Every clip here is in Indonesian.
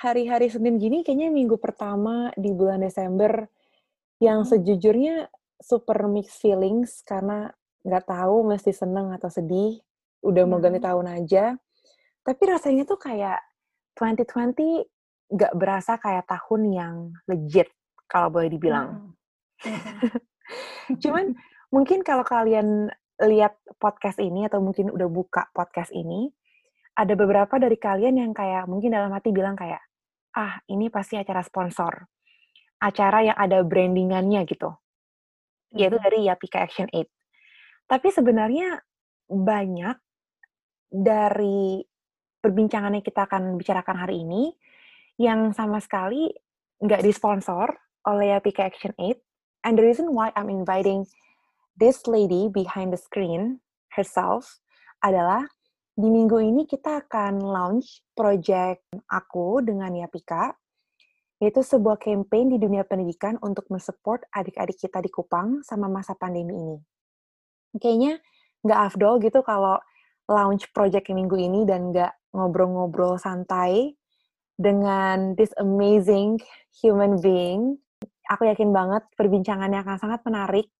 Hari-hari Senin gini kayaknya minggu pertama di bulan Desember yang sejujurnya super mixed feelings karena nggak tahu mesti seneng atau sedih, udah mau ganti tahun aja. Tapi rasanya tuh kayak 2020 nggak berasa kayak tahun yang legit kalau boleh dibilang. Cuman mungkin kalau kalian lihat podcast ini atau mungkin udah buka podcast ini, ada beberapa dari kalian yang kayak mungkin dalam hati bilang kayak, ah ini pasti acara sponsor, acara yang ada brandingannya gitu, yaitu dari Yapika Action Aid. Tapi sebenarnya banyak dari perbincangan yang kita akan bicarakan hari ini yang sama sekali nggak disponsor oleh Yapika Action Aid. And the reason why I'm inviting this lady behind the screen herself adalah di minggu ini kita akan launch project aku dengan Yapika, yaitu sebuah campaign di dunia pendidikan untuk mensupport adik-adik kita di Kupang sama masa pandemi ini. Kayaknya nggak afdol gitu kalau launch project minggu ini dan nggak ngobrol-ngobrol santai dengan this amazing human being. Aku yakin banget perbincangannya akan sangat menarik.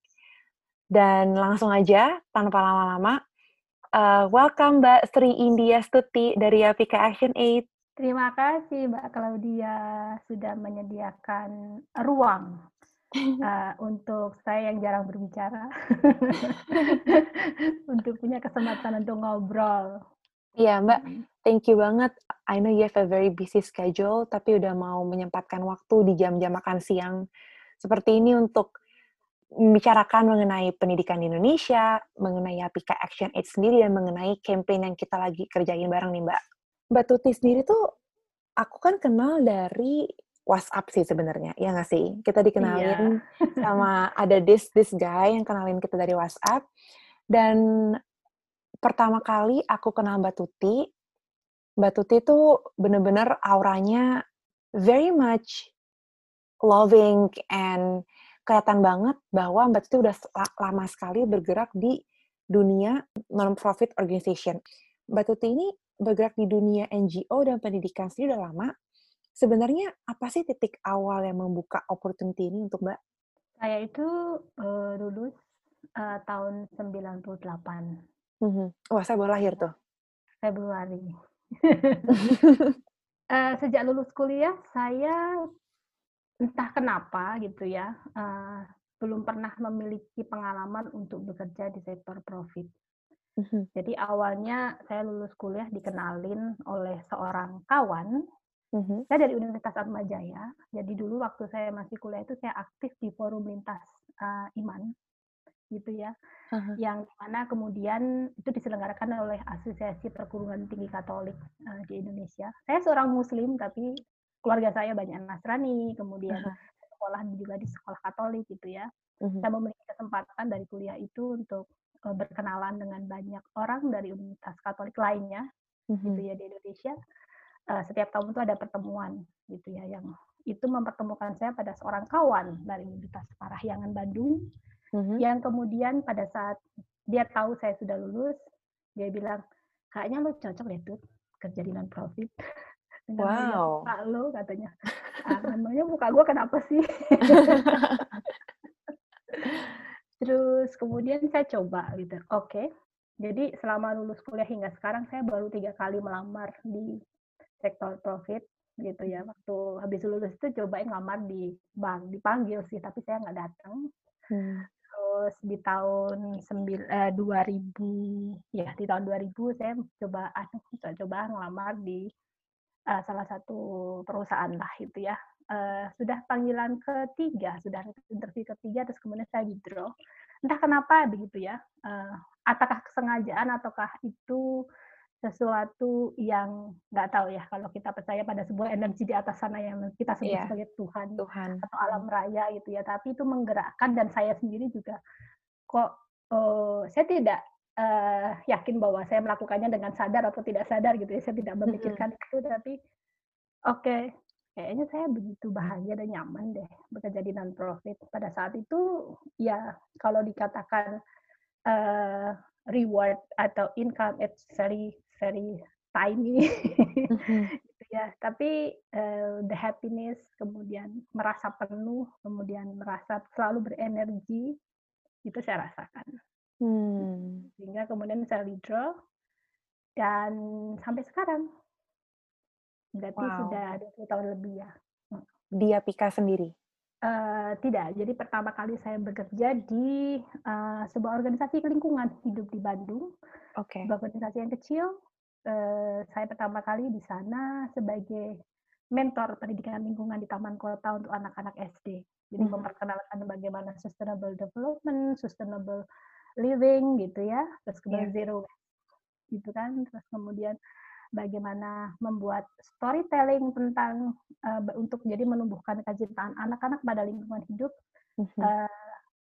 Dan langsung aja, tanpa lama-lama, Uh, welcome Mbak Sri India Stuti dari Apika Action Aid. Terima kasih Mbak Claudia sudah menyediakan ruang uh, untuk saya yang jarang berbicara untuk punya kesempatan untuk ngobrol. Iya Mbak, thank you banget. I know you have a very busy schedule, tapi udah mau menyempatkan waktu di jam-jam makan siang seperti ini untuk membicarakan mengenai pendidikan di Indonesia, mengenai Apika Action Aid sendiri, dan mengenai campaign yang kita lagi kerjain bareng nih Mbak. Mbak Tuti sendiri tuh, aku kan kenal dari WhatsApp sih sebenarnya, ya nggak sih? Kita dikenalin iya. sama ada this this guy yang kenalin kita dari WhatsApp. Dan pertama kali aku kenal Mbak Tuti, Mbak Tuti tuh bener-bener auranya very much loving and kelihatan banget bahwa Mbak Tuti udah lama sekali bergerak di dunia non-profit organization. Mbak Tuti ini bergerak di dunia NGO dan pendidikan sendiri udah lama. Sebenarnya apa sih titik awal yang membuka opportunity ini untuk Mbak? Saya itu uh, lulus uh, tahun 98. Mm-hmm. Wah, saya baru lahir tuh. Februari. uh, sejak lulus kuliah, saya entah kenapa gitu ya, uh, belum pernah memiliki pengalaman untuk bekerja di sektor profit. Mm-hmm. Jadi awalnya saya lulus kuliah dikenalin oleh seorang kawan. Mm-hmm. Saya dari Universitas Atmajaya. Jadi dulu waktu saya masih kuliah itu saya aktif di forum lintas uh, iman, gitu ya. Uh-huh. Yang mana kemudian itu diselenggarakan oleh Asosiasi Perguruan Tinggi Katolik uh, di Indonesia. Saya seorang Muslim tapi keluarga saya banyak Nasrani, kemudian uh-huh. sekolah juga di sekolah Katolik gitu ya. Uh-huh. Saya memiliki kesempatan dari kuliah itu untuk uh, berkenalan dengan banyak orang dari universitas Katolik lainnya uh-huh. gitu ya di Indonesia. Uh, setiap tahun itu ada pertemuan gitu ya yang itu mempertemukan saya pada seorang kawan dari Universitas Parahyangan Bandung uh-huh. yang kemudian pada saat dia tahu saya sudah lulus dia bilang kayaknya lo cocok deh tuh kerja di non profit wow. muka lo katanya ah, namanya muka gue kenapa sih terus kemudian saya coba gitu oke okay. jadi selama lulus kuliah hingga sekarang saya baru tiga kali melamar di sektor profit gitu ya waktu habis lulus itu cobain ngelamar di bank dipanggil sih tapi saya nggak datang hmm. terus di tahun sembil, eh, 2000 ya di tahun 2000 saya coba coba ngelamar di uh, salah satu perusahaan lah itu ya. Uh, sudah panggilan ketiga, sudah interview ketiga, terus kemudian saya withdraw. Entah kenapa begitu ya. Uh, apakah kesengajaan ataukah itu sesuatu yang nggak tahu ya kalau kita percaya pada sebuah energi di atas sana yang kita sebut yeah. sebagai Tuhan, Tuhan atau alam raya gitu ya tapi itu menggerakkan dan saya sendiri juga kok uh, saya tidak uh, yakin bahwa saya melakukannya dengan sadar atau tidak sadar gitu ya. Saya tidak memikirkan mm-hmm. itu tapi oke okay, kayaknya saya begitu bahagia dan nyaman deh bekerja di non profit pada saat itu ya kalau dikatakan uh, reward atau income it's very very tiny. Mm-hmm. gitu ya. Tapi uh, the happiness kemudian merasa penuh kemudian merasa selalu berenergi itu saya rasakan hmm. sehingga kemudian saya withdraw dan sampai sekarang berarti wow. sudah 20 tahun lebih ya dia Pika sendiri Uh, tidak. Jadi pertama kali saya bekerja di uh, sebuah organisasi lingkungan hidup di Bandung. Oke. Okay. Sebuah organisasi yang kecil. Uh, saya pertama kali di sana sebagai mentor pendidikan lingkungan di Taman Kota untuk anak-anak SD. Jadi hmm. memperkenalkan bagaimana sustainable development, sustainable living gitu ya, terus kemudian yeah. zero gitu kan, terus kemudian bagaimana membuat storytelling tentang uh, untuk jadi menumbuhkan kecintaan anak-anak pada lingkungan hidup. Uh,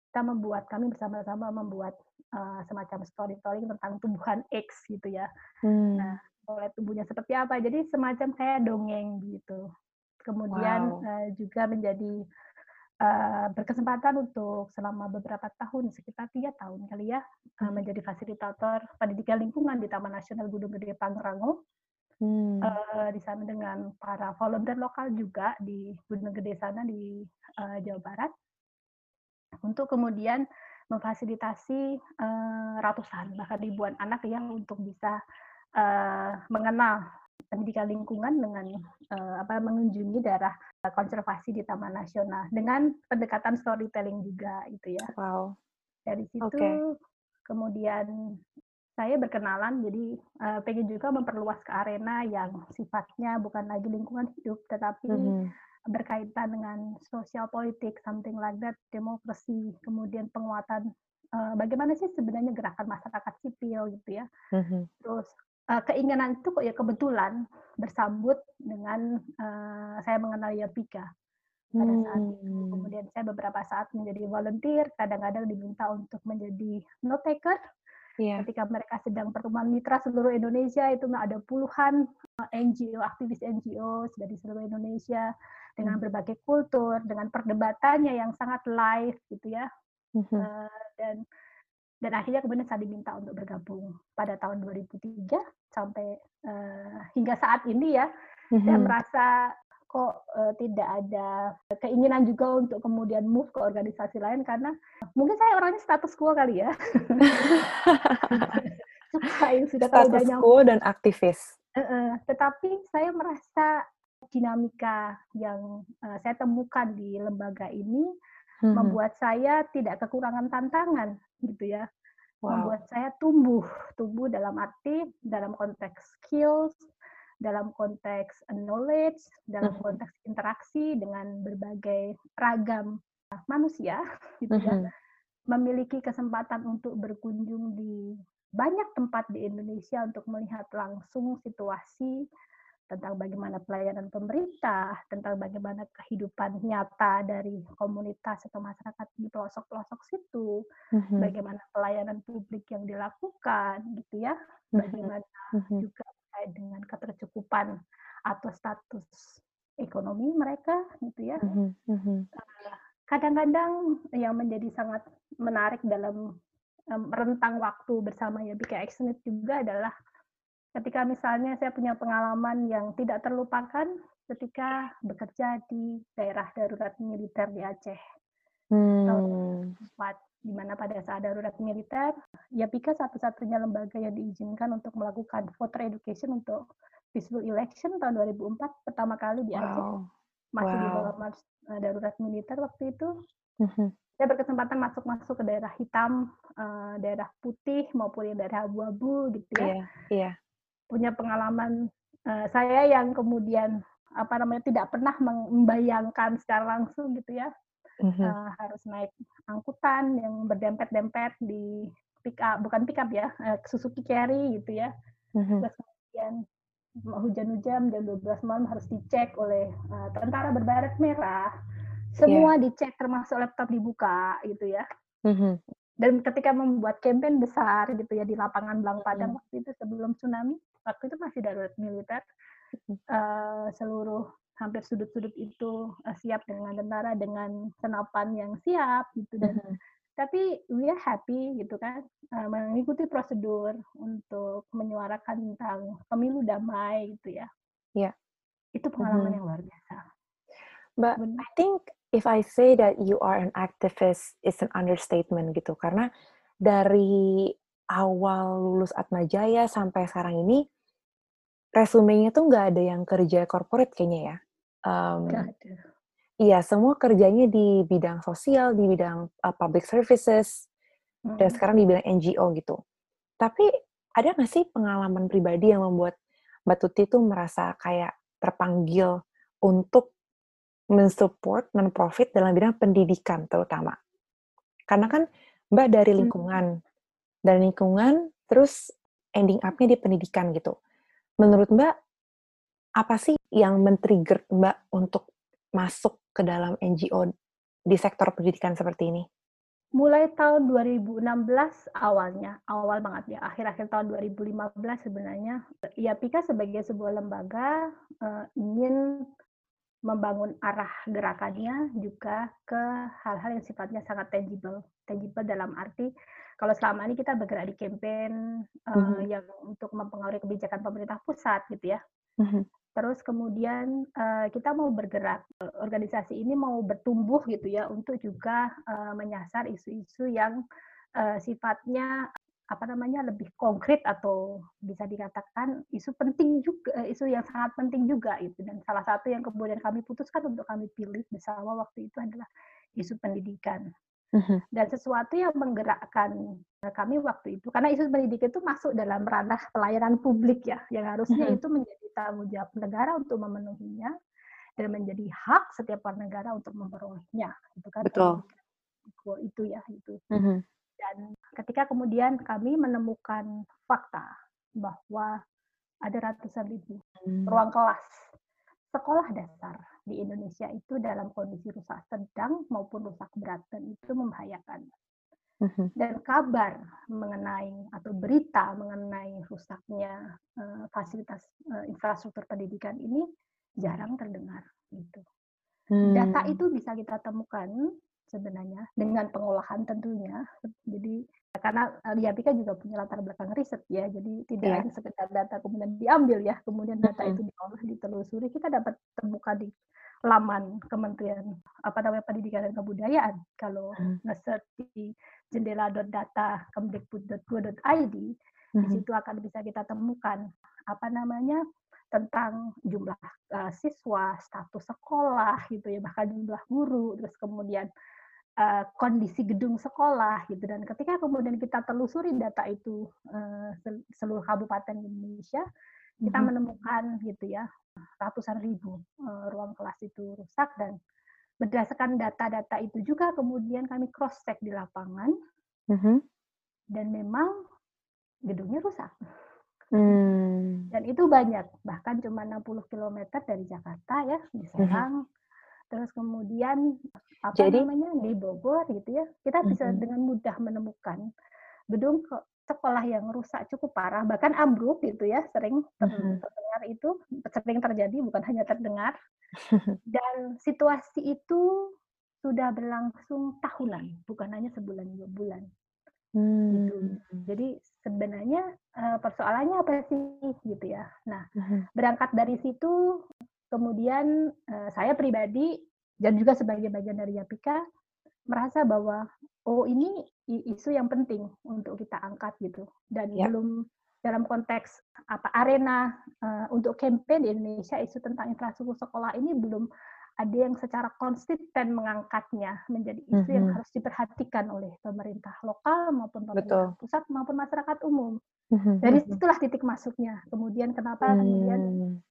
kita membuat kami bersama-sama membuat uh, semacam storytelling tentang tumbuhan X gitu ya. Hmm. Nah, mulai tumbuhnya seperti apa. Jadi semacam kayak dongeng gitu. Kemudian wow. uh, juga menjadi uh, berkesempatan untuk selama beberapa tahun, sekitar tiga tahun kali ya, uh, menjadi fasilitator pendidikan lingkungan di Taman Nasional Gunung Gede Pangrango. Hmm. Uh, di sana dengan para volunteer lokal juga di Gunung Gede sana di uh, Jawa Barat untuk kemudian memfasilitasi uh, ratusan bahkan ribuan anak yang untuk bisa uh, mengenal pendidikan lingkungan dengan uh, apa mengunjungi daerah konservasi di Taman Nasional dengan pendekatan storytelling juga itu ya. Wow. Dari situ okay. kemudian saya berkenalan jadi uh, pengen juga memperluas ke arena yang sifatnya bukan lagi lingkungan hidup tetapi mm -hmm. berkaitan dengan sosial politik something like that demokrasi kemudian penguatan uh, bagaimana sih sebenarnya gerakan masyarakat sipil gitu ya mm -hmm. terus uh, keinginan itu kok ya kebetulan bersambut dengan uh, saya mengenal Yapika pada saat itu. Hmm. Kemudian saya beberapa saat menjadi volunteer, kadang-kadang diminta untuk menjadi note taker Yeah. Ketika mereka sedang pertemuan mitra seluruh Indonesia itu ada puluhan eh, NGO, aktivis NGO dari seluruh Indonesia dengan hmm. berbagai kultur, dengan perdebatannya yang sangat live gitu ya. Mm -hmm. uh, dan dan akhirnya kemudian saya diminta untuk bergabung pada tahun 2003 sampai uh, hingga saat ini ya. Mm -hmm. Saya merasa kok uh, tidak ada keinginan juga untuk kemudian move ke organisasi lain karena mungkin saya orangnya status quo kali ya. Suka yang sudah status quo dan aktivis. Uh, uh, tetapi saya merasa dinamika yang uh, saya temukan di lembaga ini hmm. membuat saya tidak kekurangan tantangan gitu ya. Wow. Membuat saya tumbuh, tumbuh dalam arti dalam konteks skills, dalam konteks knowledge, dalam mm-hmm. konteks interaksi dengan berbagai ragam manusia, gitu ya, mm-hmm. memiliki kesempatan untuk berkunjung di banyak tempat di Indonesia untuk melihat langsung situasi tentang bagaimana pelayanan pemerintah, tentang bagaimana kehidupan nyata dari komunitas atau masyarakat di pelosok-pelosok situ, mm-hmm. bagaimana pelayanan publik yang dilakukan, gitu ya, mm-hmm. bagaimana mm-hmm. juga terkait dengan ketercukupan atau status ekonomi mereka gitu ya. Mm-hmm. Kadang-kadang yang menjadi sangat menarik dalam um, rentang waktu bersama ya BK Exnit juga adalah ketika misalnya saya punya pengalaman yang tidak terlupakan ketika bekerja di daerah darurat militer di Aceh. Hmm. Tahun 4 di mana pada saat darurat militer, YAPIKA satu-satunya lembaga yang diizinkan untuk melakukan voter education untuk peaceful election tahun 2004 pertama kali di Aceh. Wow. Masih wow. di bawah uh, darurat militer waktu itu. Mm-hmm. Saya berkesempatan masuk-masuk ke daerah hitam, uh, daerah putih maupun yang daerah abu-abu gitu ya. Yeah, yeah. Punya pengalaman uh, saya yang kemudian apa namanya tidak pernah membayangkan secara langsung gitu ya mm-hmm. uh, harus naik angkutan yang berdempet-dempet di pick up bukan pick up ya uh, Suzuki Carry gitu ya mm-hmm. terus kemudian hujan-hujan jam 12 malam harus dicek oleh uh, tentara berbaret merah. Semua yeah. dicek termasuk laptop dibuka gitu ya. Mm-hmm. Dan ketika membuat campaign besar gitu ya di lapangan Blang Padang mm-hmm. waktu itu sebelum tsunami, waktu itu masih darurat militer, uh, seluruh hampir sudut-sudut itu uh, siap dengan tentara dengan senapan yang siap gitu dan mm-hmm. tapi we are happy gitu kan uh, mengikuti prosedur untuk menyuarakan tentang pemilu damai gitu ya. Iya. Yeah. Itu pengalaman mm-hmm. yang luar biasa. But I think if I say that you are an activist it's an understatement gitu karena dari awal lulus Atma Jaya sampai sekarang ini resumenya tuh nggak ada yang kerja corporate kayaknya ya. Um, ada. Iya, semua kerjanya di bidang sosial, di bidang uh, public services, hmm. dan sekarang di bidang NGO gitu. Tapi ada nggak sih pengalaman pribadi yang membuat Mbak Tuti tuh merasa kayak terpanggil untuk mensupport non-profit dalam bidang pendidikan terutama? Karena kan Mbak dari hmm. lingkungan. Dari lingkungan, terus ending up-nya di pendidikan gitu. Menurut Mbak, apa sih yang men-trigger Mbak untuk masuk ke dalam NGO di sektor pendidikan seperti ini? Mulai tahun 2016 awalnya, awal banget ya, akhir-akhir tahun 2015 sebenarnya, ya Pika sebagai sebuah lembaga uh, ingin membangun arah gerakannya juga ke hal-hal yang sifatnya sangat tangible. Tangible dalam arti kalau selama ini kita bergerak di campaign uh, mm -hmm. yang untuk mempengaruhi kebijakan pemerintah pusat gitu ya. Mm -hmm. Terus kemudian uh, kita mau bergerak, organisasi ini mau bertumbuh gitu ya untuk juga uh, menyasar isu-isu yang uh, sifatnya apa namanya lebih konkret atau bisa dikatakan isu penting juga isu yang sangat penting juga itu dan salah satu yang kemudian kami putuskan untuk kami pilih bersama waktu itu adalah isu pendidikan. Dan sesuatu yang menggerakkan kami waktu itu, karena isu pendidikan itu masuk dalam ranah pelayanan publik ya, yang harusnya mm -hmm. itu menjadi tanggung jawab negara untuk memenuhinya dan menjadi hak setiap warga negara untuk memperolehnya, itu kan? Betul. Itu ya itu. Mm -hmm. Dan ketika kemudian kami menemukan fakta bahwa ada ratusan ribu mm. ruang kelas sekolah dasar di Indonesia itu dalam kondisi rusak sedang maupun rusak berat dan itu membahayakan. Mhm. Dan kabar mengenai atau berita mengenai rusaknya uh, fasilitas uh, infrastruktur pendidikan ini jarang terdengar gitu. Hmm. Data itu bisa kita temukan sebenarnya dengan pengolahan tentunya. Jadi karena Liapika juga punya latar belakang riset ya, jadi tidak yeah. hanya sekedar data kemudian diambil ya, kemudian data itu diolah, ditelusuri, kita dapat temukan di laman Kementerian apa namanya Pendidikan dan Kebudayaan. Kalau hmm. nge di jendela.data kemdikbud.go.id, hmm. di situ akan bisa kita temukan apa namanya tentang jumlah uh, siswa, status sekolah gitu ya, bahkan jumlah guru, terus kemudian uh, kondisi gedung sekolah gitu dan ketika kemudian kita telusuri data itu uh, seluruh kabupaten Indonesia, kita hmm. menemukan gitu ya ratusan ribu uh, ruang kelas itu rusak dan berdasarkan data-data itu juga kemudian kami cross check di lapangan mm-hmm. dan memang gedungnya rusak mm. dan itu banyak bahkan cuma 60 km dari Jakarta ya di mm-hmm. Serang mm-hmm. Terus kemudian apa Jadi, namanya di Bogor gitu ya kita bisa mm-hmm. dengan mudah menemukan gedung sekolah yang rusak cukup parah bahkan ambruk gitu ya sering mm-hmm. terdengar itu sering terjadi bukan hanya terdengar dan situasi itu sudah berlangsung tahunan bukan hanya sebulan dua bulan hmm. gitu jadi sebenarnya eh, persoalannya apa sih gitu ya nah berangkat dari situ kemudian eh, saya pribadi dan juga sebagai bagian dari Yapika merasa bahwa oh ini isu yang penting untuk kita angkat gitu dan ya. belum dalam konteks apa arena uh, untuk campaign di Indonesia isu tentang infrastruktur sekolah ini belum ada yang secara konsisten mengangkatnya menjadi isu mm -hmm. yang mhm. harus diperhatikan oleh pemerintah lokal maupun pemerintah Betul. pusat maupun masyarakat umum. Mm -hmm. Dari mhm. situlah titik masuknya. Kemudian kenapa mm. kemudian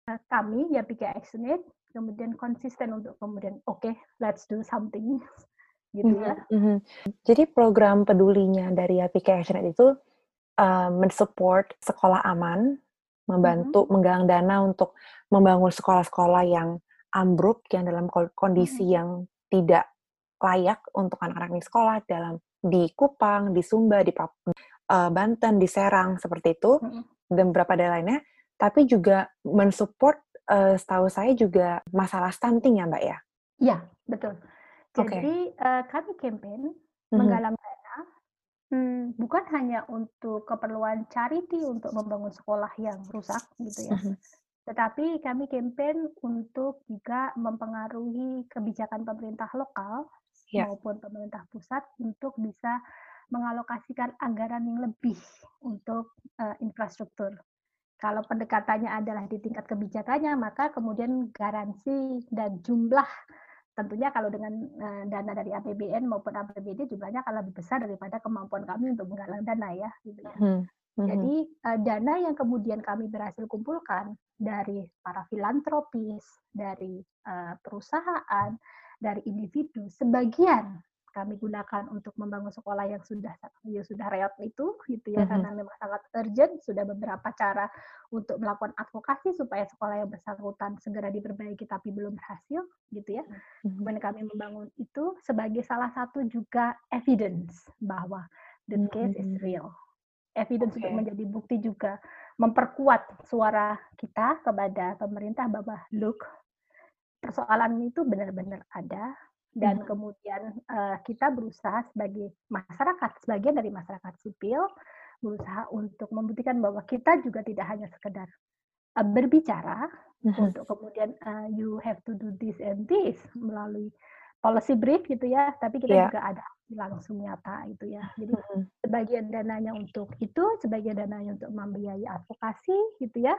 uh, kami ya PK Actionate kemudian konsisten untuk kemudian oke okay, let's do something gitu ya. Mm-hmm. Jadi program pedulinya dari application itu uh, mensupport sekolah aman membantu mm-hmm. menggalang dana untuk membangun sekolah-sekolah yang ambruk, yang dalam kondisi mm-hmm. yang tidak layak untuk anak-anak di sekolah dalam di Kupang, di Sumba, di Papua, uh, Banten, di Serang seperti itu, mm-hmm. dan beberapa daerah lainnya. Tapi juga mensupport, uh, setahu saya juga masalah stunting ya, Mbak ya? Iya, betul. Jadi okay. uh, kami campaign mm-hmm. menggalang Hmm, bukan hanya untuk keperluan charity untuk membangun sekolah yang rusak gitu ya. Mm-hmm. Tetapi kami campaign untuk juga mempengaruhi kebijakan pemerintah lokal yeah. maupun pemerintah pusat untuk bisa mengalokasikan anggaran yang lebih untuk uh, infrastruktur. Kalau pendekatannya adalah di tingkat kebijakannya, maka kemudian garansi dan jumlah tentunya kalau dengan uh, dana dari APBN maupun APBD jumlahnya akan lebih besar daripada kemampuan kami untuk menggalang dana ya gitu ya. Hmm. Hmm. Jadi uh, dana yang kemudian kami berhasil kumpulkan dari para filantropis, dari uh, perusahaan, dari individu, sebagian kami gunakan untuk membangun sekolah yang sudah ya sudah reot itu gitu ya mm -hmm. karena memang sangat urgent sudah beberapa cara untuk melakukan advokasi supaya sekolah yang bersangkutan segera diperbaiki tapi belum berhasil gitu ya. Mm -hmm. kami membangun itu sebagai salah satu juga evidence bahwa the case mm -hmm. is real. Evidence okay. untuk menjadi bukti juga memperkuat suara kita kepada pemerintah bahwa look persoalan itu benar-benar ada dan hmm. kemudian uh, kita berusaha sebagai masyarakat sebagian dari masyarakat sipil berusaha untuk membuktikan bahwa kita juga tidak hanya sekedar uh, berbicara hmm. untuk kemudian uh, you have to do this and this melalui policy brief gitu ya tapi kita yeah. juga ada langsung nyata itu ya jadi hmm. sebagian dananya untuk itu sebagian dananya untuk membiayai advokasi gitu ya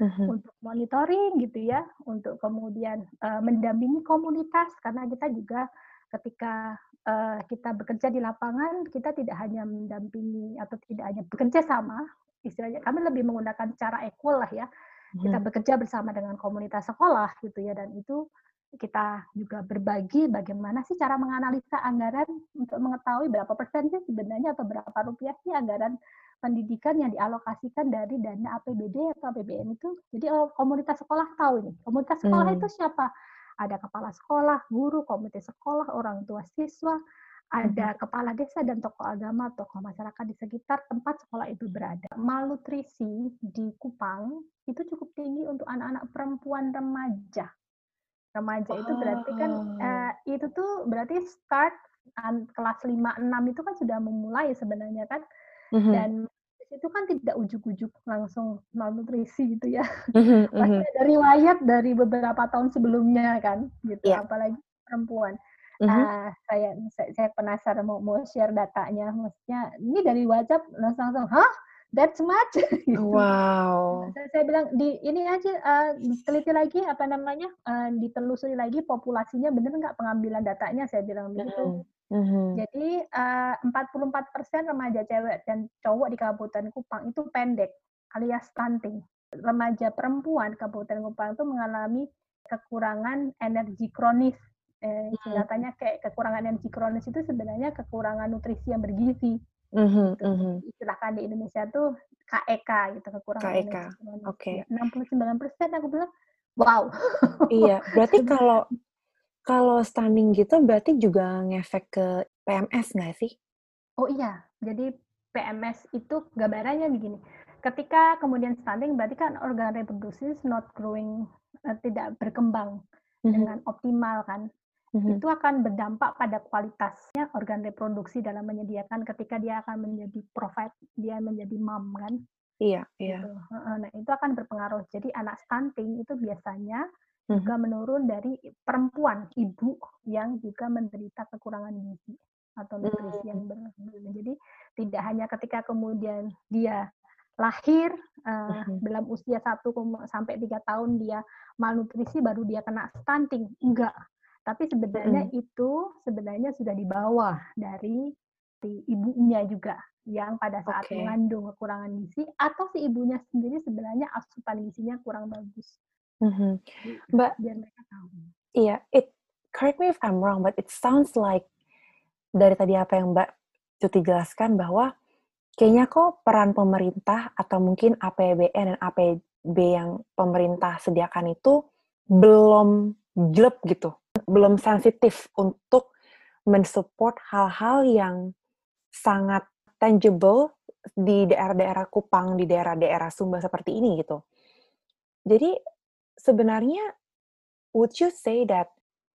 hmm untuk monitoring gitu ya, untuk kemudian uh, mendampingi komunitas. Karena kita juga ketika uh, kita bekerja di lapangan kita tidak hanya mendampingi atau tidak hanya bekerja sama istilahnya kami lebih menggunakan cara equal lah ya. Mm-hmm. kita bekerja bersama dengan komunitas sekolah gitu ya dan itu kita juga berbagi bagaimana sih cara menganalisa anggaran untuk mengetahui berapa persen sih sebenarnya atau berapa rupiah sih anggaran pendidikan yang dialokasikan dari dana APBD atau APBN itu. Jadi oh, komunitas sekolah tahu ini. Komunitas sekolah hmm. itu siapa? Ada kepala sekolah, guru, komite sekolah, orang tua siswa, ada hmm. kepala desa dan tokoh agama, tokoh masyarakat di sekitar tempat sekolah itu berada. Malnutrisi di Kupang itu cukup tinggi untuk anak-anak perempuan remaja. Remaja itu berarti kan uh, itu tuh berarti start kelas 5 6 itu kan sudah memulai sebenarnya kan hmm Dan itu kan tidak ujuk-ujuk langsung malnutrisi gitu ya. Mm-hmm. Pasti ada riwayat dari beberapa tahun sebelumnya kan, gitu. Yeah. Apalagi perempuan. Mm-hmm. Uh, saya, saya penasaran mau mau share datanya. Maksudnya ini dari WhatsApp langsung langsung, hah? That's much. gitu. Wow. Saya, saya bilang di ini aja uh, diteliti lagi apa namanya, uh, ditelusuri lagi populasinya benar nggak pengambilan datanya. Saya bilang begitu. Mm-hmm. Mm-hmm. Jadi uh, 44% remaja cewek dan cowok di Kabupaten Kupang itu pendek alias stunting. Remaja perempuan Kabupaten Kupang itu mengalami kekurangan energi kronis. Eh, mm-hmm. kayak kekurangan energi kronis itu sebenarnya kekurangan nutrisi yang bergizi. Mm-hmm. Gitu. Mm-hmm. Istilahkan di Indonesia tuh KEK e gitu kekurangan KEK. kronis. Oke. Okay. Ya, 69% aku bilang wow. iya, berarti kalau kalau stunning gitu berarti juga ngefek ke PMS nggak sih? Oh iya, jadi PMS itu gambarannya begini. Ketika kemudian stunting berarti kan organ reproduksi not growing, uh, tidak berkembang mm-hmm. dengan optimal kan. Mm-hmm. Itu akan berdampak pada kualitasnya organ reproduksi dalam menyediakan ketika dia akan menjadi provide, dia menjadi mom kan. Iya, iya. Gitu. Nah, itu akan berpengaruh. Jadi anak stunting itu biasanya juga mhm. menurun dari perempuan ibu yang juga menderita kekurangan gizi atau nutrisi yang mhm. berlebihan. Jadi tidak hanya ketika kemudian dia lahir uh, dalam usia 1 sampai tiga tahun dia malnutrisi baru dia kena stunting. Enggak. Tapi sebenarnya itu sebenarnya sudah di bawah dari si ibunya juga yang pada saat okay. mengandung kekurangan gizi atau si ibunya sendiri sebenarnya asupan gizinya kurang bagus. Mm-hmm. But biar mereka tahu. Iya, it correct me if I'm wrong, but it sounds like dari tadi apa yang Mbak Cuti jelaskan bahwa kayaknya kok peran pemerintah atau mungkin APBN dan AP, B yang pemerintah sediakan itu belum jelek gitu, belum sensitif untuk mensupport hal-hal yang sangat tangible di daerah-daerah Kupang, di daerah-daerah Sumba seperti ini gitu. Jadi sebenarnya would you say that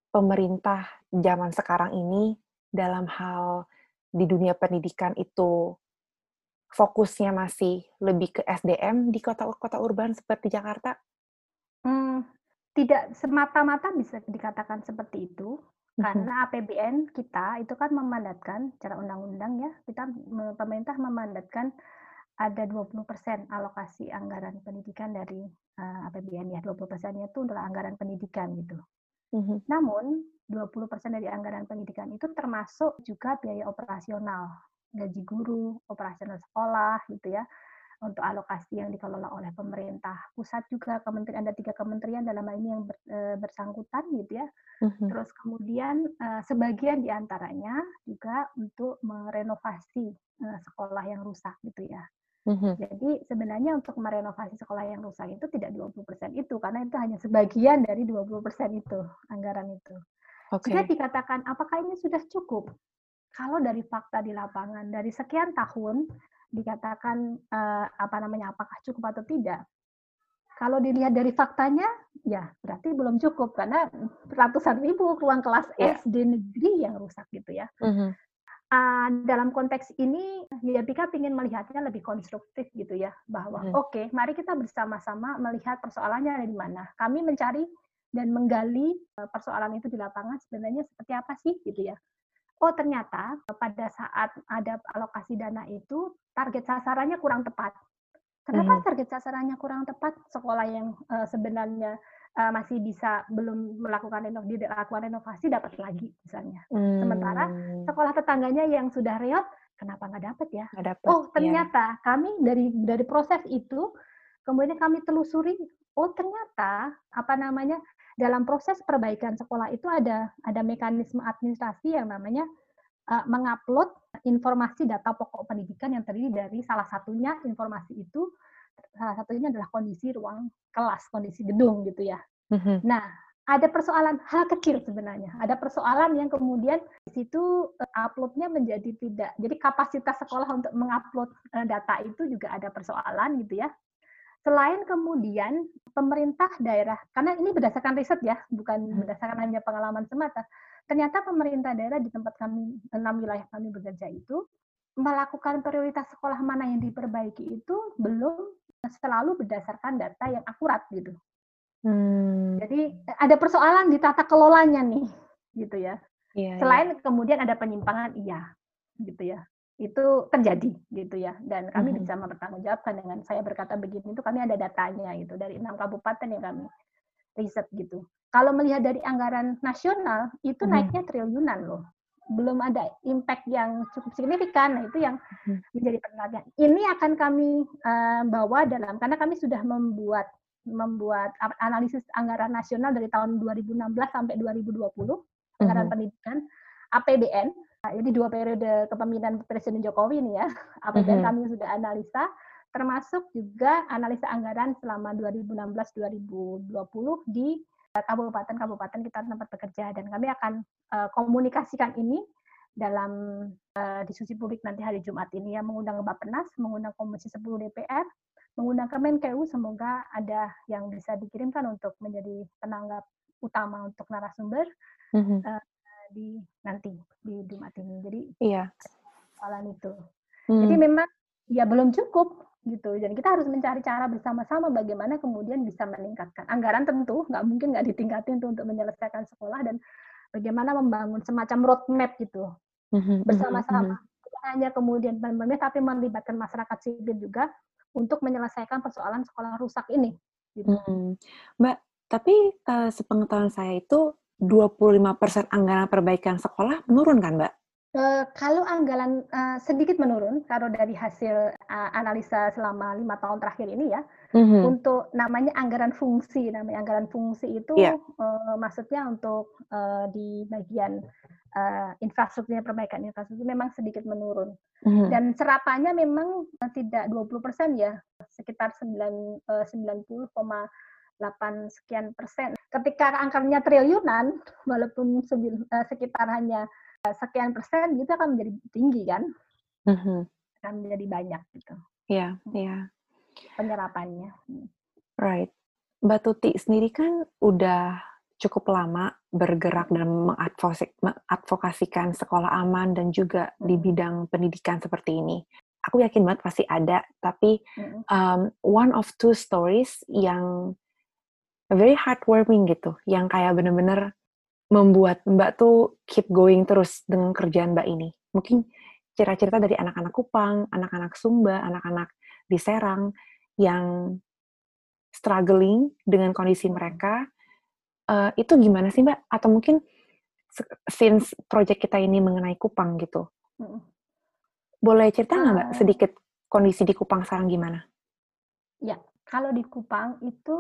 pemerintah zaman sekarang ini dalam hal di dunia pendidikan itu fokusnya masih lebih ke SDM di kota-kota urban seperti Jakarta? Hmm, tidak semata-mata bisa dikatakan seperti itu, mm-hmm. karena APBN kita itu kan memandatkan secara undang-undang ya, kita pemerintah memandatkan ada 20% alokasi anggaran pendidikan dari uh, APBN ya, 20 persennya itu adalah anggaran pendidikan gitu. Mm-hmm. Namun 20% dari anggaran pendidikan itu termasuk juga biaya operasional, gaji guru, operasional sekolah gitu ya, untuk alokasi yang dikelola oleh pemerintah pusat juga kementerian ada tiga kementerian dalam hal ini yang ber, e, bersangkutan gitu ya. Mm-hmm. Terus kemudian e, sebagian di antaranya juga untuk merenovasi e, sekolah yang rusak gitu ya. Mm-hmm. Jadi sebenarnya untuk merenovasi sekolah yang rusak itu tidak 20% itu karena itu hanya sebagian dari 20% itu anggaran itu. Okay. Jika dikatakan apakah ini sudah cukup? Kalau dari fakta di lapangan dari sekian tahun dikatakan uh, apa namanya apakah cukup atau tidak? Kalau dilihat dari faktanya, ya berarti belum cukup karena ratusan ribu ruang kelas yeah. SD negeri yang rusak gitu ya. Mm-hmm uh, dalam konteks ini ya Pika ingin melihatnya lebih konstruktif gitu ya bahwa hmm. oke okay, mari kita bersama-sama melihat persoalannya ada di mana kami mencari dan menggali persoalan itu di lapangan sebenarnya seperti apa sih gitu ya oh ternyata pada saat ada alokasi dana itu target sasarannya kurang tepat kenapa hmm. target sasarannya kurang tepat sekolah yang uh, sebenarnya uh, masih bisa belum melakukan renovasi, dilakukan renovasi dapat lagi misalnya. Hmm. Sementara sekolah tetangganya yang sudah reot, kenapa nggak dapat ya? Gak dapet, oh iya. ternyata ya. kami dari dari proses itu kemudian kami telusuri, oh ternyata apa namanya dalam proses perbaikan sekolah itu ada ada mekanisme administrasi yang namanya uh, mengupload informasi data pokok pendidikan yang terdiri dari salah satunya informasi itu salah satunya adalah kondisi ruang kelas, kondisi gedung gitu ya. Mm-hmm. Nah, ada persoalan hal kecil sebenarnya. Ada persoalan yang kemudian di situ uh, uploadnya menjadi tidak. Jadi kapasitas sekolah untuk mengupload uh, data itu juga ada persoalan gitu ya. Selain kemudian pemerintah daerah, karena ini berdasarkan riset ya, bukan mm-hmm. berdasarkan hanya pengalaman semata. Ternyata pemerintah daerah di tempat kami enam wilayah kami bekerja itu melakukan prioritas sekolah mana yang diperbaiki itu belum selalu berdasarkan data yang akurat gitu. Hmm. Jadi ada persoalan di tata kelolanya nih, gitu ya. Iya, iya. Selain iya. kemudian ada penyimpangan, iya, gitu ya. Itu terjadi, gitu ya. Dan kami hmm. bisa mempertanggungjawabkan dengan saya berkata begini itu kami ada datanya gitu dari enam kabupaten yang kami riset gitu. Kalau melihat dari anggaran nasional itu hmm. naiknya triliunan loh belum ada impact yang cukup signifikan. Nah, itu yang hmm. menjadi perhatian. Ini akan kami uh, bawa dalam karena kami sudah membuat membuat analisis anggaran nasional dari tahun 2016 sampai 2020 anggaran hmm. pendidikan APBN. Nah, jadi dua periode kepemimpinan Presiden Jokowi ini ya. APBN hmm. kami sudah analisa termasuk juga analisa anggaran selama 2016-2020 di kabupaten-kabupaten kita tempat bekerja dan kami akan uh, komunikasikan ini dalam uh, diskusi publik nanti hari Jumat ini ya mengundang Bappenas, mengundang Komisi 10 DPR, mengundang Kemenkeu semoga ada yang bisa dikirimkan untuk menjadi penanggap utama untuk narasumber mm-hmm. uh, di nanti di Jumat ini. Jadi iya. soalan itu. Mm. Jadi memang ya belum cukup gitu. Jadi kita harus mencari cara bersama-sama bagaimana kemudian bisa meningkatkan anggaran tentu nggak mungkin nggak ditingkatin tuh untuk menyelesaikan sekolah dan bagaimana membangun semacam roadmap gitu mm-hmm, bersama-sama. Tidak hanya kemudian pemerintah tapi melibatkan masyarakat sipil juga untuk menyelesaikan persoalan sekolah rusak ini. Gitu. Hmm. Mbak, tapi uh, sepengetahuan saya itu 25% anggaran perbaikan sekolah menurun kan, Mbak? Uh, kalau anggaran uh, sedikit menurun, kalau dari hasil uh, analisa selama lima tahun terakhir ini ya, mm-hmm. untuk namanya anggaran fungsi, namanya anggaran fungsi itu yeah. uh, maksudnya untuk uh, di bagian uh, infrastrukturnya perbaikan infrastruktur memang sedikit menurun. Mm-hmm. Dan serapannya memang tidak 20% ya, sekitar 9 uh, 90,8 sekian persen. Ketika angkanya triliunan, walaupun sekitar hanya sekian persen, itu akan menjadi tinggi kan? Mm-hmm. Akan menjadi banyak gitu. Iya, yeah, iya. Yeah. Penyerapannya. Right. Mbak Tuti sendiri kan udah cukup lama bergerak dan mengadvokasikan sekolah aman dan juga di hmm. bidang pendidikan seperti ini. Aku yakin banget pasti ada, tapi um, one of two stories yang very heartwarming gitu, yang kayak bener-bener membuat Mbak tuh keep going terus dengan kerjaan Mbak ini. Mungkin cerita-cerita dari anak-anak Kupang, anak-anak Sumba, anak-anak di Serang yang struggling dengan kondisi mereka, uh, itu gimana sih Mbak? Atau mungkin since project kita ini mengenai Kupang gitu, boleh cerita nggak Mbak sedikit kondisi di Kupang sekarang gimana? Ya, kalau di Kupang itu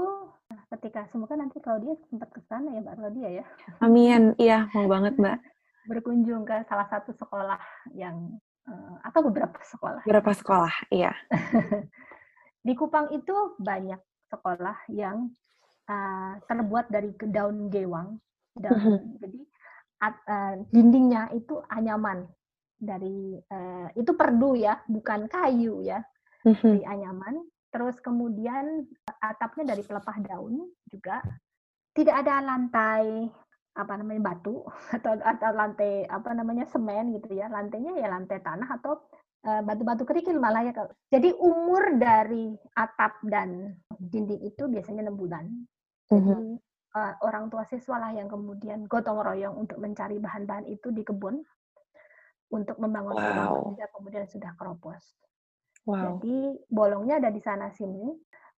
ketika semoga nanti kalau dia sempat ke sana ya Mbak Claudia ya. Amin, iya mau banget Mbak. Berkunjung ke salah satu sekolah yang uh, atau beberapa sekolah. Beberapa sekolah, iya. di Kupang itu banyak sekolah yang uh, terbuat dari daun gewang. Daun, mm -hmm. Jadi uh, dindingnya itu anyaman dari uh, itu perdu ya, bukan kayu ya, mm -hmm. dari anyaman. Terus kemudian atapnya dari pelepah daun juga. Tidak ada lantai apa namanya batu atau atau lantai apa namanya semen gitu ya lantainya ya lantai tanah atau Eh, batu-batu kerikil malah ya. Jadi umur dari atap dan dinding itu biasanya enam bulan. Jadi mm -hmm. uh, orang tua siswa lah yang kemudian gotong royong untuk mencari bahan-bahan itu di kebun untuk membangun wow. rumah kemudian sudah keropos. Wow. Jadi bolongnya ada di sana sini.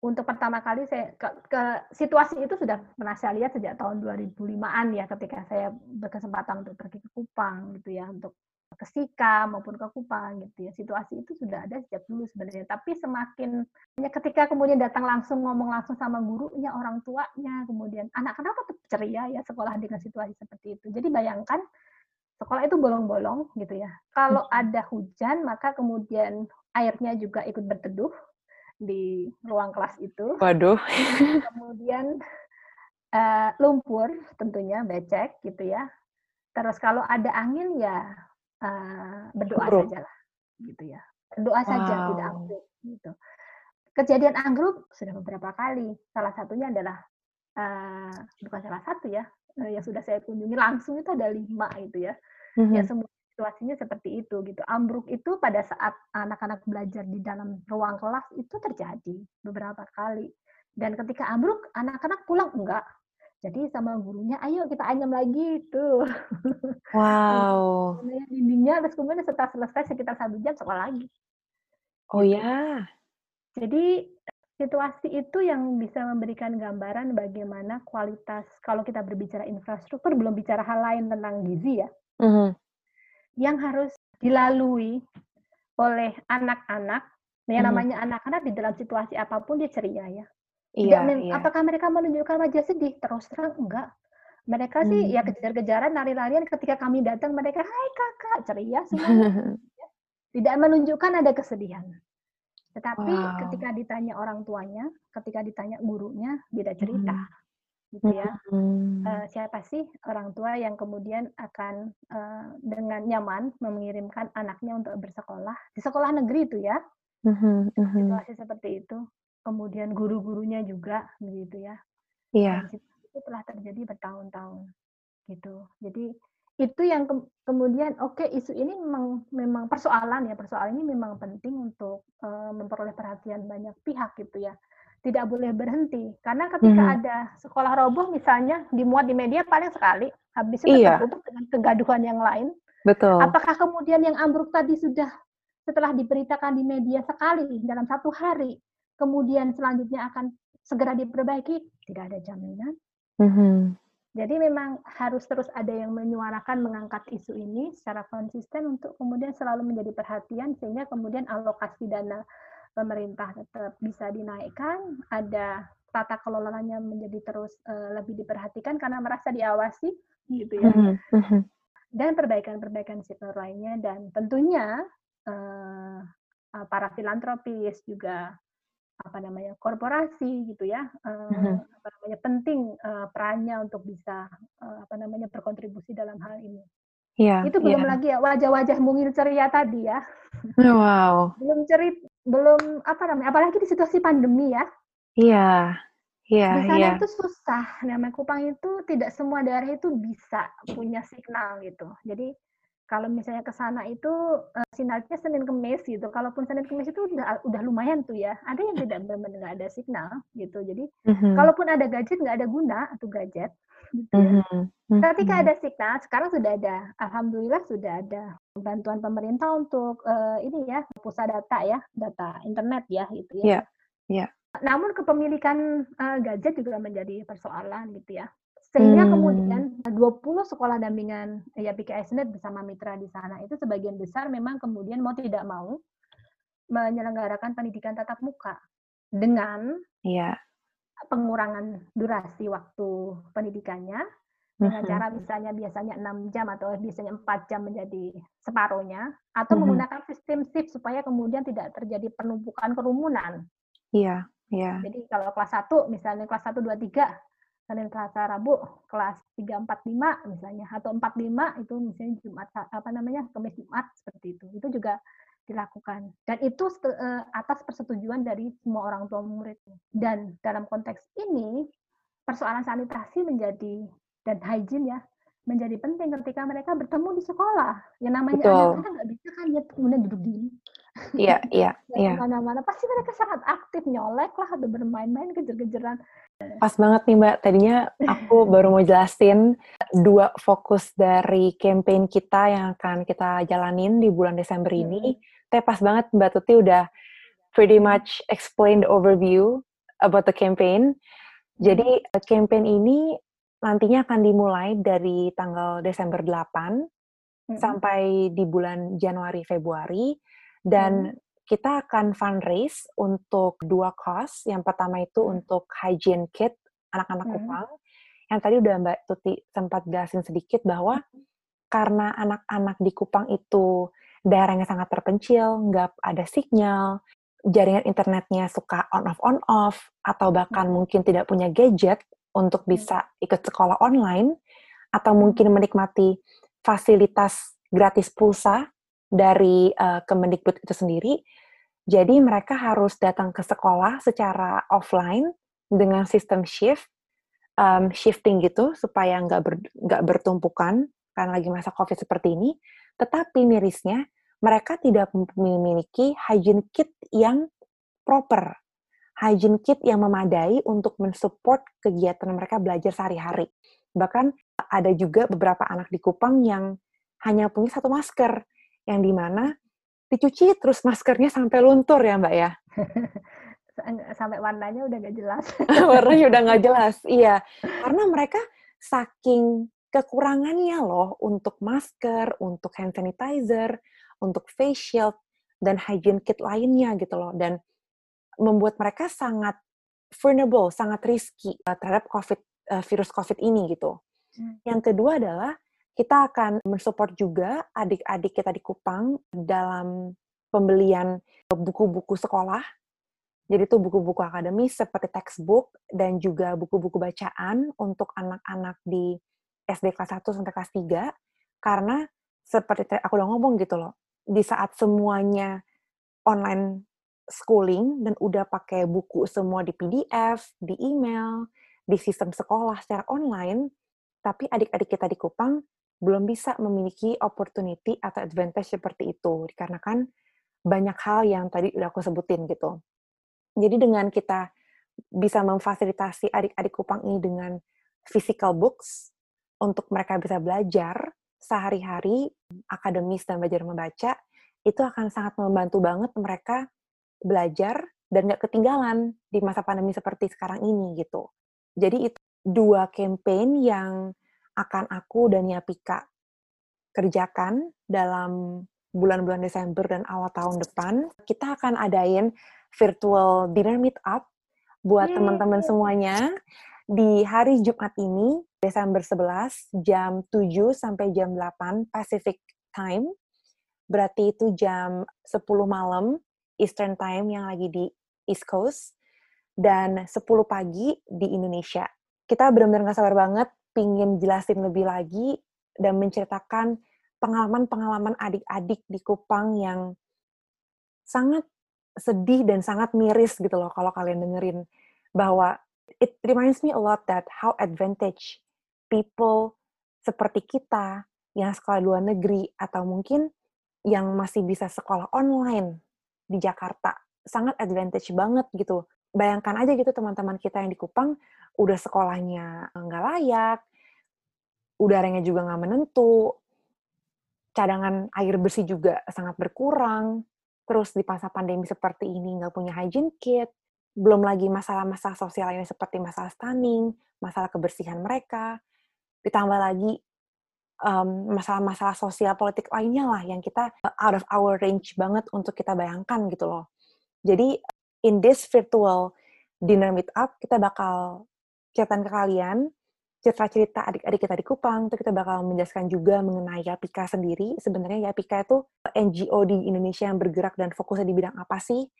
Untuk pertama kali saya ke, ke situasi itu sudah pernah saya lihat sejak tahun 2005-an ya ketika saya berkesempatan untuk pergi ke Kupang gitu ya untuk ke Sika maupun ke Kupang gitu ya. Situasi itu sudah ada sejak dulu sebenarnya. Tapi semakin ya ketika kemudian datang langsung ngomong langsung sama gurunya, orang tuanya, kemudian anak-anak tetap ceria ya sekolah dengan situasi seperti itu. Jadi bayangkan sekolah itu bolong-bolong gitu ya. Kalau hmm. ada hujan maka kemudian airnya juga ikut berteduh di ruang kelas itu. Waduh. Kemudian uh, lumpur tentunya becek gitu ya. Terus kalau ada angin ya uh, berdoa Bro. saja lah gitu ya berdoa wow. saja tidak ambruk gitu kejadian anggruk sudah beberapa kali salah satunya adalah uh, bukan salah satu ya uh, yang sudah saya kunjungi langsung itu ada lima gitu ya mm-hmm. ya semua situasinya seperti itu gitu ambruk itu pada saat anak-anak belajar di dalam ruang kelas itu terjadi beberapa kali dan ketika ambruk anak-anak pulang enggak jadi sama gurunya, ayo kita anyam lagi itu. Wow. dindingnya, terus kemudian setelah selesai sekitar satu jam sekolah lagi. Oh gitu. ya. Jadi situasi itu yang bisa memberikan gambaran bagaimana kualitas kalau kita berbicara infrastruktur belum bicara hal lain tentang gizi ya. Mm -hmm. Yang harus dilalui oleh anak-anak, yang mm -hmm. namanya anak-anak di dalam situasi apa pun dia ceria ya. Iya, iya. Apakah mereka menunjukkan wajah sedih? Terus terang enggak. Mereka hmm. sih ya hmm. kejar-kejaran, lari-larian. Ketika kami datang, mereka, Hai kakak, ceria semua. Tidak menunjukkan ada kesedihan. Tetapi wow. ketika ditanya orang tuanya, ketika ditanya gurunya, beda cerita. Hmm. Gitu ya. Hmm. Uh, siapa sih orang tua yang kemudian akan uh, dengan nyaman mengirimkan anaknya untuk bersekolah di sekolah negeri itu ya. Hmm. Hmm. Situasi seperti itu kemudian guru-gurunya juga begitu ya. Iya. itu telah terjadi bertahun-tahun gitu. Jadi itu yang ke kemudian oke okay, isu ini memang memang persoalan ya persoalan ini memang penting untuk uh, memperoleh perhatian banyak pihak gitu ya. Tidak boleh berhenti karena ketika hmm. ada sekolah roboh misalnya dimuat di media paling sekali habis itu iya. tertutup dengan kegaduhan yang lain. Betul. Apakah kemudian yang ambruk tadi sudah setelah diberitakan di media sekali dalam satu hari kemudian selanjutnya akan segera diperbaiki, tidak ada jaminan. Mm-hmm. Jadi memang harus terus ada yang menyuarakan, mengangkat isu ini secara konsisten untuk kemudian selalu menjadi perhatian sehingga kemudian alokasi dana pemerintah tetap bisa dinaikkan, ada tata kelolanya menjadi terus uh, lebih diperhatikan karena merasa diawasi, gitu ya. Mm-hmm. dan perbaikan-perbaikan situ lainnya dan tentunya uh, para filantropis juga apa namanya korporasi gitu ya uh, apa namanya penting uh, perannya untuk bisa uh, apa namanya berkontribusi dalam hal ini. Yeah, itu belum yeah. lagi ya wajah-wajah mungil ceria tadi ya. Wow. belum cerit, belum apa namanya, apalagi di situasi pandemi ya. Iya. Iya, Di sana yeah. itu susah. Namanya Kupang itu tidak semua daerah itu bisa punya signal gitu. Jadi kalau misalnya ke sana itu uh, sinarnya Senin Kemis gitu. Kalaupun Senin Kemis itu udah udah lumayan tuh ya. Ada yang tidak benar-benar nggak ada signal gitu. Jadi mm-hmm. kalaupun ada gadget nggak ada guna atau gadget. Gitu ya. mm-hmm. Ketika ada signal, sekarang sudah ada. Alhamdulillah sudah ada bantuan pemerintah untuk uh, ini ya pusat data ya, data internet ya gitu ya. Iya. Yeah. Yeah. Namun kepemilikan uh, gadget juga menjadi persoalan gitu ya. Sehingga hmm. kemudian 20 sekolah dampingan ya PKSNet bersama mitra di sana itu sebagian besar memang kemudian mau tidak mau menyelenggarakan pendidikan tatap muka dengan ya. pengurangan durasi waktu pendidikannya dengan uh-huh. cara misalnya biasanya 6 jam atau biasanya 4 jam menjadi separuhnya atau uh-huh. menggunakan sistem shift supaya kemudian tidak terjadi penumpukan kerumunan. Iya, iya. Jadi kalau kelas 1 misalnya kelas 1 2 3 Senin Selasa Rabu kelas 3 4 5 misalnya atau 4 5 itu misalnya Jumat apa namanya Kamis Jumat seperti itu. Itu juga dilakukan dan itu uh, atas persetujuan dari semua orang tua murid. Dan dalam konteks ini persoalan sanitasi menjadi dan hygiene ya menjadi penting ketika mereka bertemu di sekolah. Yang namanya anak-anak nggak bisa kan ya kemudian duduk di Iya, iya, iya. Mana-mana pasti mereka sangat aktif nyolek lah atau bermain-main kejar-kejaran. Pas banget nih Mbak, tadinya aku baru mau jelasin dua fokus dari campaign kita yang akan kita jalanin di bulan Desember ini. Tapi pas banget Mbak Tuti udah pretty much explain the overview about the campaign. Jadi campaign ini nantinya akan dimulai dari tanggal Desember 8 hmm. sampai di bulan Januari Februari dan hmm. kita akan fundraise untuk dua cost. Yang pertama itu untuk hygiene kit anak-anak hmm. Kupang. Yang tadi udah Mbak Tuti sempat jelasin sedikit bahwa karena anak-anak di Kupang itu daerahnya sangat terpencil, nggak ada sinyal, jaringan internetnya suka on off on off, atau bahkan mungkin tidak punya gadget untuk bisa ikut sekolah online, atau mungkin menikmati fasilitas gratis pulsa dari uh, Kemendikbud itu sendiri. Jadi mereka harus datang ke sekolah secara offline dengan sistem shift, um, shifting gitu supaya nggak ber, nggak bertumpukan karena lagi masa COVID seperti ini. Tetapi mirisnya mereka tidak memiliki hygiene kit yang proper, hygiene kit yang memadai untuk mensupport kegiatan mereka belajar sehari-hari. Bahkan ada juga beberapa anak di Kupang yang hanya punya satu masker yang di mana dicuci terus maskernya sampai luntur ya mbak ya. Sampai warnanya udah gak jelas. Warnanya udah gak jelas iya. Karena mereka saking kekurangannya loh untuk masker untuk hand sanitizer untuk face shield dan hygiene kit lainnya gitu loh. Dan membuat mereka sangat vulnerable sangat risky eh, terhadap covid eh, virus covid ini gitu hmm. yang kedua adalah kita akan mensupport juga adik-adik kita di Kupang dalam pembelian buku-buku sekolah. Jadi itu buku-buku akademis seperti textbook dan juga buku-buku bacaan untuk anak-anak di SD kelas 1 sampai kelas 3 karena seperti aku udah ngomong gitu loh, di saat semuanya online schooling dan udah pakai buku semua di PDF, di email, di sistem sekolah secara online, tapi adik-adik kita di Kupang belum bisa memiliki opportunity atau advantage seperti itu dikarenakan banyak hal yang tadi udah aku sebutin gitu. Jadi dengan kita bisa memfasilitasi adik-adik Kupang ini dengan physical books untuk mereka bisa belajar sehari-hari akademis dan belajar membaca, itu akan sangat membantu banget mereka belajar dan nggak ketinggalan di masa pandemi seperti sekarang ini gitu. Jadi itu dua campaign yang akan aku dan Yapika kerjakan dalam bulan-bulan Desember dan awal tahun depan. Kita akan adain virtual dinner meet up buat teman-teman semuanya di hari Jumat ini, Desember 11, jam 7 sampai jam 8 Pacific Time. Berarti itu jam 10 malam Eastern Time yang lagi di East Coast. Dan 10 pagi di Indonesia. Kita benar-benar gak sabar banget pingin jelasin lebih lagi dan menceritakan pengalaman-pengalaman adik-adik di Kupang yang sangat sedih dan sangat miris gitu loh kalau kalian dengerin bahwa it reminds me a lot that how advantage people seperti kita yang sekolah luar negeri atau mungkin yang masih bisa sekolah online di Jakarta sangat advantage banget gitu. Bayangkan aja gitu teman-teman kita yang di Kupang udah sekolahnya nggak layak, udaranya juga nggak menentu, cadangan air bersih juga sangat berkurang, terus di masa pandemi seperti ini nggak punya hygiene kit, belum lagi masalah-masalah sosial lainnya seperti masalah stunning, masalah kebersihan mereka, ditambah lagi masalah-masalah um, sosial politik lainnya lah yang kita uh, out of our range banget untuk kita bayangkan gitu loh. Jadi in this virtual dinner meetup kita bakal ceritain ke kalian cerita-cerita adik-adik kita di Kupang, itu kita bakal menjelaskan juga mengenai Yapika sendiri. Sebenarnya Yapika itu NGO di Indonesia yang bergerak dan fokusnya di bidang apa sih?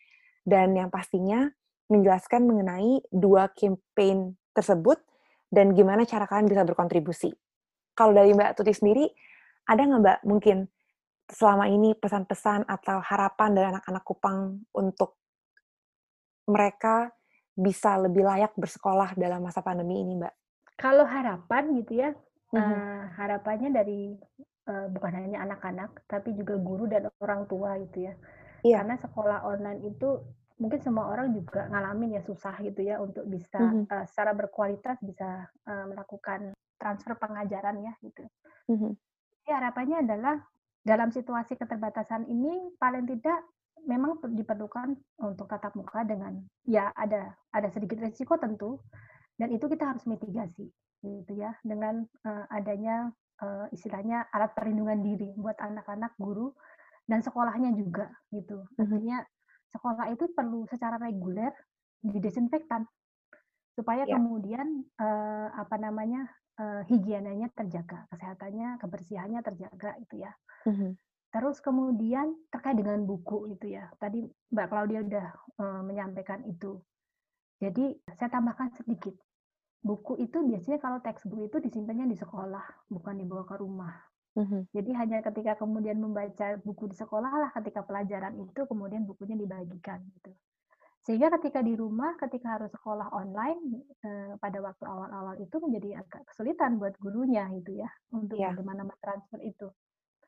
Dan yang pastinya menjelaskan mengenai dua campaign tersebut dan gimana cara kalian bisa berkontribusi. Kalau dari Mbak Tuti sendiri, ada nggak Mbak mungkin selama ini pesan-pesan atau harapan dari anak-anak Kupang untuk mereka bisa lebih layak bersekolah dalam masa pandemi ini, Mbak? Kalau harapan gitu ya, mm-hmm. uh, harapannya dari uh, bukan hanya anak-anak, tapi juga guru dan orang tua gitu ya. Yeah. Karena sekolah online itu mungkin semua orang juga ngalamin ya susah gitu ya untuk bisa mm -hmm. uh, secara berkualitas bisa uh, melakukan transfer pengajaran ya gitu. Mm -hmm. Jadi harapannya adalah dalam situasi keterbatasan ini paling tidak memang diperlukan untuk tatap muka dengan ya ada ada sedikit risiko tentu dan itu kita harus mitigasi gitu ya dengan uh, adanya uh, istilahnya alat perlindungan diri buat anak-anak guru dan sekolahnya juga gitu. Mhm. Artinya sekolah itu perlu secara reguler didesinfektan supaya ya. kemudian uh, apa namanya uh, higienanya terjaga, kesehatannya, kebersihannya terjaga itu ya. Mm-hmm. Terus kemudian terkait dengan buku itu ya. Tadi Mbak Claudia udah uh, menyampaikan itu. Jadi saya tambahkan sedikit. Buku itu biasanya kalau textbook itu disimpannya di sekolah, bukan dibawa ke rumah. Mm-hmm. Jadi hanya ketika kemudian membaca buku di sekolah lah ketika pelajaran itu kemudian bukunya dibagikan gitu. Sehingga ketika di rumah, ketika harus sekolah online eh, pada waktu awal-awal itu menjadi agak kesulitan buat gurunya gitu ya untuk yeah. bagaimana transfer itu.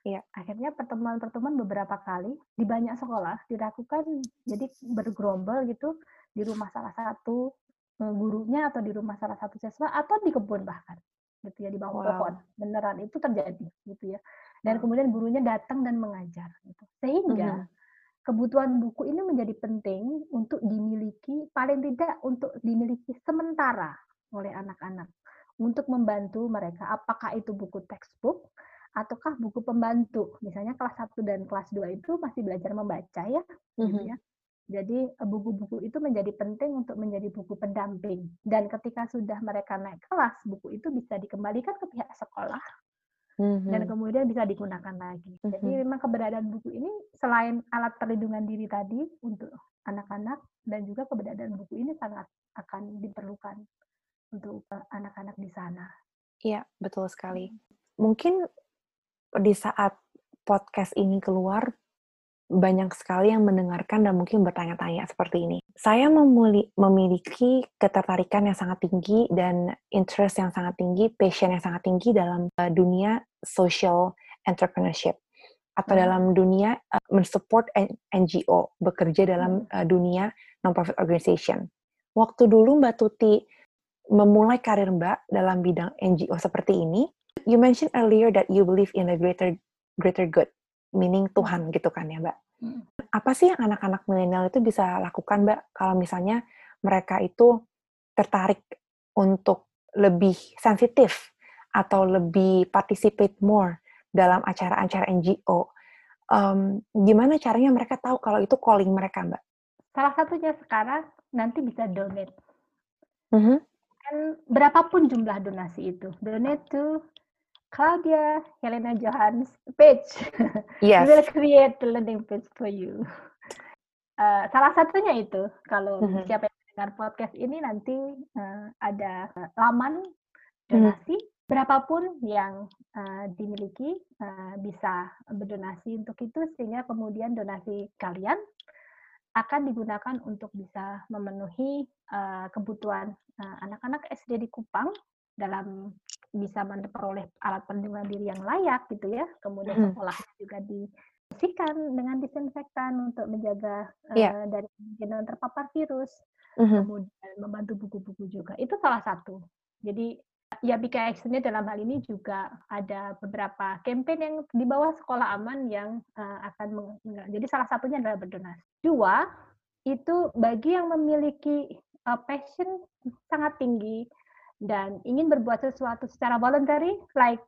Yeah. Akhirnya pertemuan-pertemuan beberapa kali di banyak sekolah dilakukan jadi bergerombol gitu di rumah salah satu eh, gurunya atau di rumah salah satu siswa atau di kebun bahkan gitu ya di bawah wow. pohon beneran itu terjadi gitu ya dan kemudian gurunya datang dan mengajar gitu. sehingga mm-hmm. Kebutuhan buku ini menjadi penting untuk dimiliki paling tidak untuk dimiliki sementara oleh anak-anak untuk membantu mereka apakah itu buku textbook ataukah buku pembantu misalnya kelas 1 dan kelas 2 itu masih belajar membaca ya mm-hmm. gitu ya jadi eh, buku-buku itu menjadi penting untuk menjadi buku pendamping. Dan ketika sudah mereka naik kelas, buku itu bisa dikembalikan ke pihak sekolah mm-hmm. dan kemudian bisa digunakan lagi. Mm-hmm. Jadi memang keberadaan buku ini selain alat perlindungan diri tadi untuk anak-anak dan juga keberadaan buku ini sangat akan diperlukan untuk eh, anak-anak di sana. Iya, betul sekali. Mungkin di saat podcast ini keluar, banyak sekali yang mendengarkan dan mungkin bertanya-tanya seperti ini. Saya memiliki ketertarikan yang sangat tinggi dan interest yang sangat tinggi, passion yang sangat tinggi dalam uh, dunia social entrepreneurship atau hmm. dalam dunia uh, mensupport NGO, bekerja dalam uh, dunia non-profit organization. Waktu dulu Mbak Tuti memulai karir Mbak dalam bidang NGO seperti ini, you mentioned earlier that you believe in a greater greater good meaning Tuhan gitu kan ya Mbak. Hmm. Apa sih yang anak-anak milenial itu bisa lakukan Mbak kalau misalnya mereka itu tertarik untuk lebih sensitif atau lebih participate more dalam acara-acara NGO? Um, gimana caranya mereka tahu kalau itu calling mereka Mbak? Salah satunya sekarang nanti bisa donate. Mm -hmm. dan berapapun jumlah donasi itu donate to Claudia Helena Johans page yes. we will create the landing page for you uh, salah satunya itu kalau mm -hmm. siapa yang mendengar podcast ini nanti uh, ada laman donasi mm -hmm. berapapun yang uh, dimiliki uh, bisa berdonasi untuk itu sehingga kemudian donasi kalian akan digunakan untuk bisa memenuhi uh, kebutuhan uh, anak-anak SD di Kupang dalam bisa memperoleh alat perlindungan diri yang layak gitu ya. Kemudian sekolah juga dibersihkan dengan disinfektan untuk menjaga uh, yeah. dari kemungkinan terpapar virus. Mm-hmm. Kemudian membantu buku-buku juga. Itu salah satu. Jadi ya BKX ini dalam hal ini juga ada beberapa campaign yang di bawah sekolah aman yang uh, akan jadi salah satunya adalah berdonasi. Dua itu bagi yang memiliki uh, passion sangat tinggi dan ingin berbuat sesuatu secara voluntary like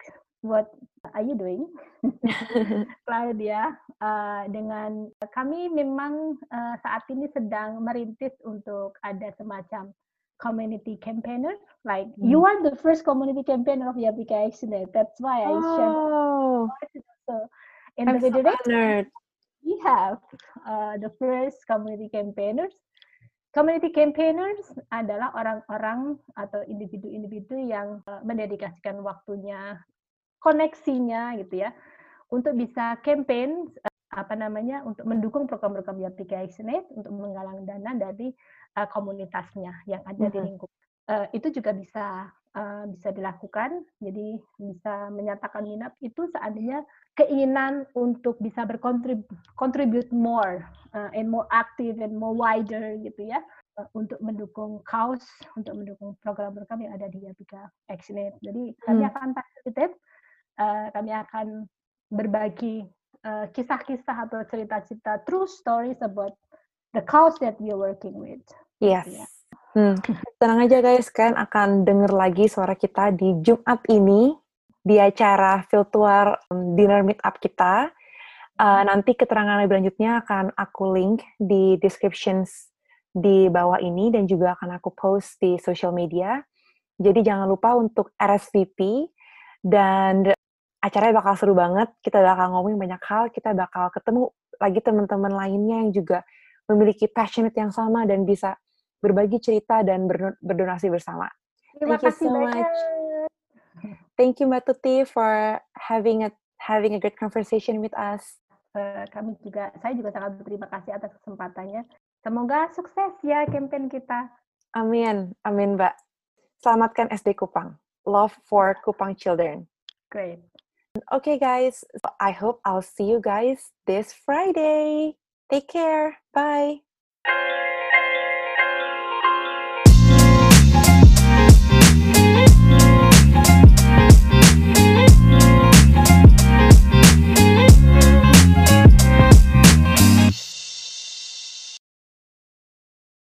what are you doing Claudia uh, dengan kami memang uh, saat ini sedang merintis untuk ada semacam community campaigner. Like mm. you are the first community campaigner of Yapika Accident. That's why I oh. shared. So in I'm the so we have uh, the first community campaigners. Community campaigners adalah orang-orang atau individu-individu yang uh, mendedikasikan waktunya, koneksinya gitu ya, untuk bisa campaign uh, apa namanya untuk mendukung program-program Yapika Accident untuk menggalang dana dari uh, komunitasnya yang ada mm -hmm. di lingkup. Uh, itu juga bisa uh, bisa dilakukan. Jadi bisa menyatakan minat itu seandainya keinginan untuk bisa berkontribut more uh, and more active and more wider gitu ya uh, untuk mendukung cause, untuk mendukung program-program yang ada di Yapika Excellent. Jadi kami hmm. akan facilitate, uh, kami akan berbagi kisah-kisah uh, atau cerita-cerita true stories about the cause that we are working with. Yes. Yeah. Hmm. Tenang aja guys, kalian akan denger lagi suara kita di Jumat ini di acara virtual um, dinner meetup kita. Uh, nanti keterangan lebih lanjutnya akan aku link di descriptions di bawah ini dan juga akan aku post di social media. Jadi jangan lupa untuk RSVP dan acaranya bakal seru banget. Kita bakal ngomongin banyak hal, kita bakal ketemu lagi teman-teman lainnya yang juga memiliki passionate yang sama dan bisa berbagi cerita dan berdonasi bersama. Terima Thank kasih you so banyak. much. Thank you Mbak Tuti for having a having a great conversation with us. Uh, kami juga, saya juga sangat berterima kasih atas kesempatannya. Semoga sukses ya campaign kita. Amin, amin Mbak. Selamatkan SD Kupang. Love for Kupang children. Great. Okay guys, I hope I'll see you guys this Friday. Take care. Bye.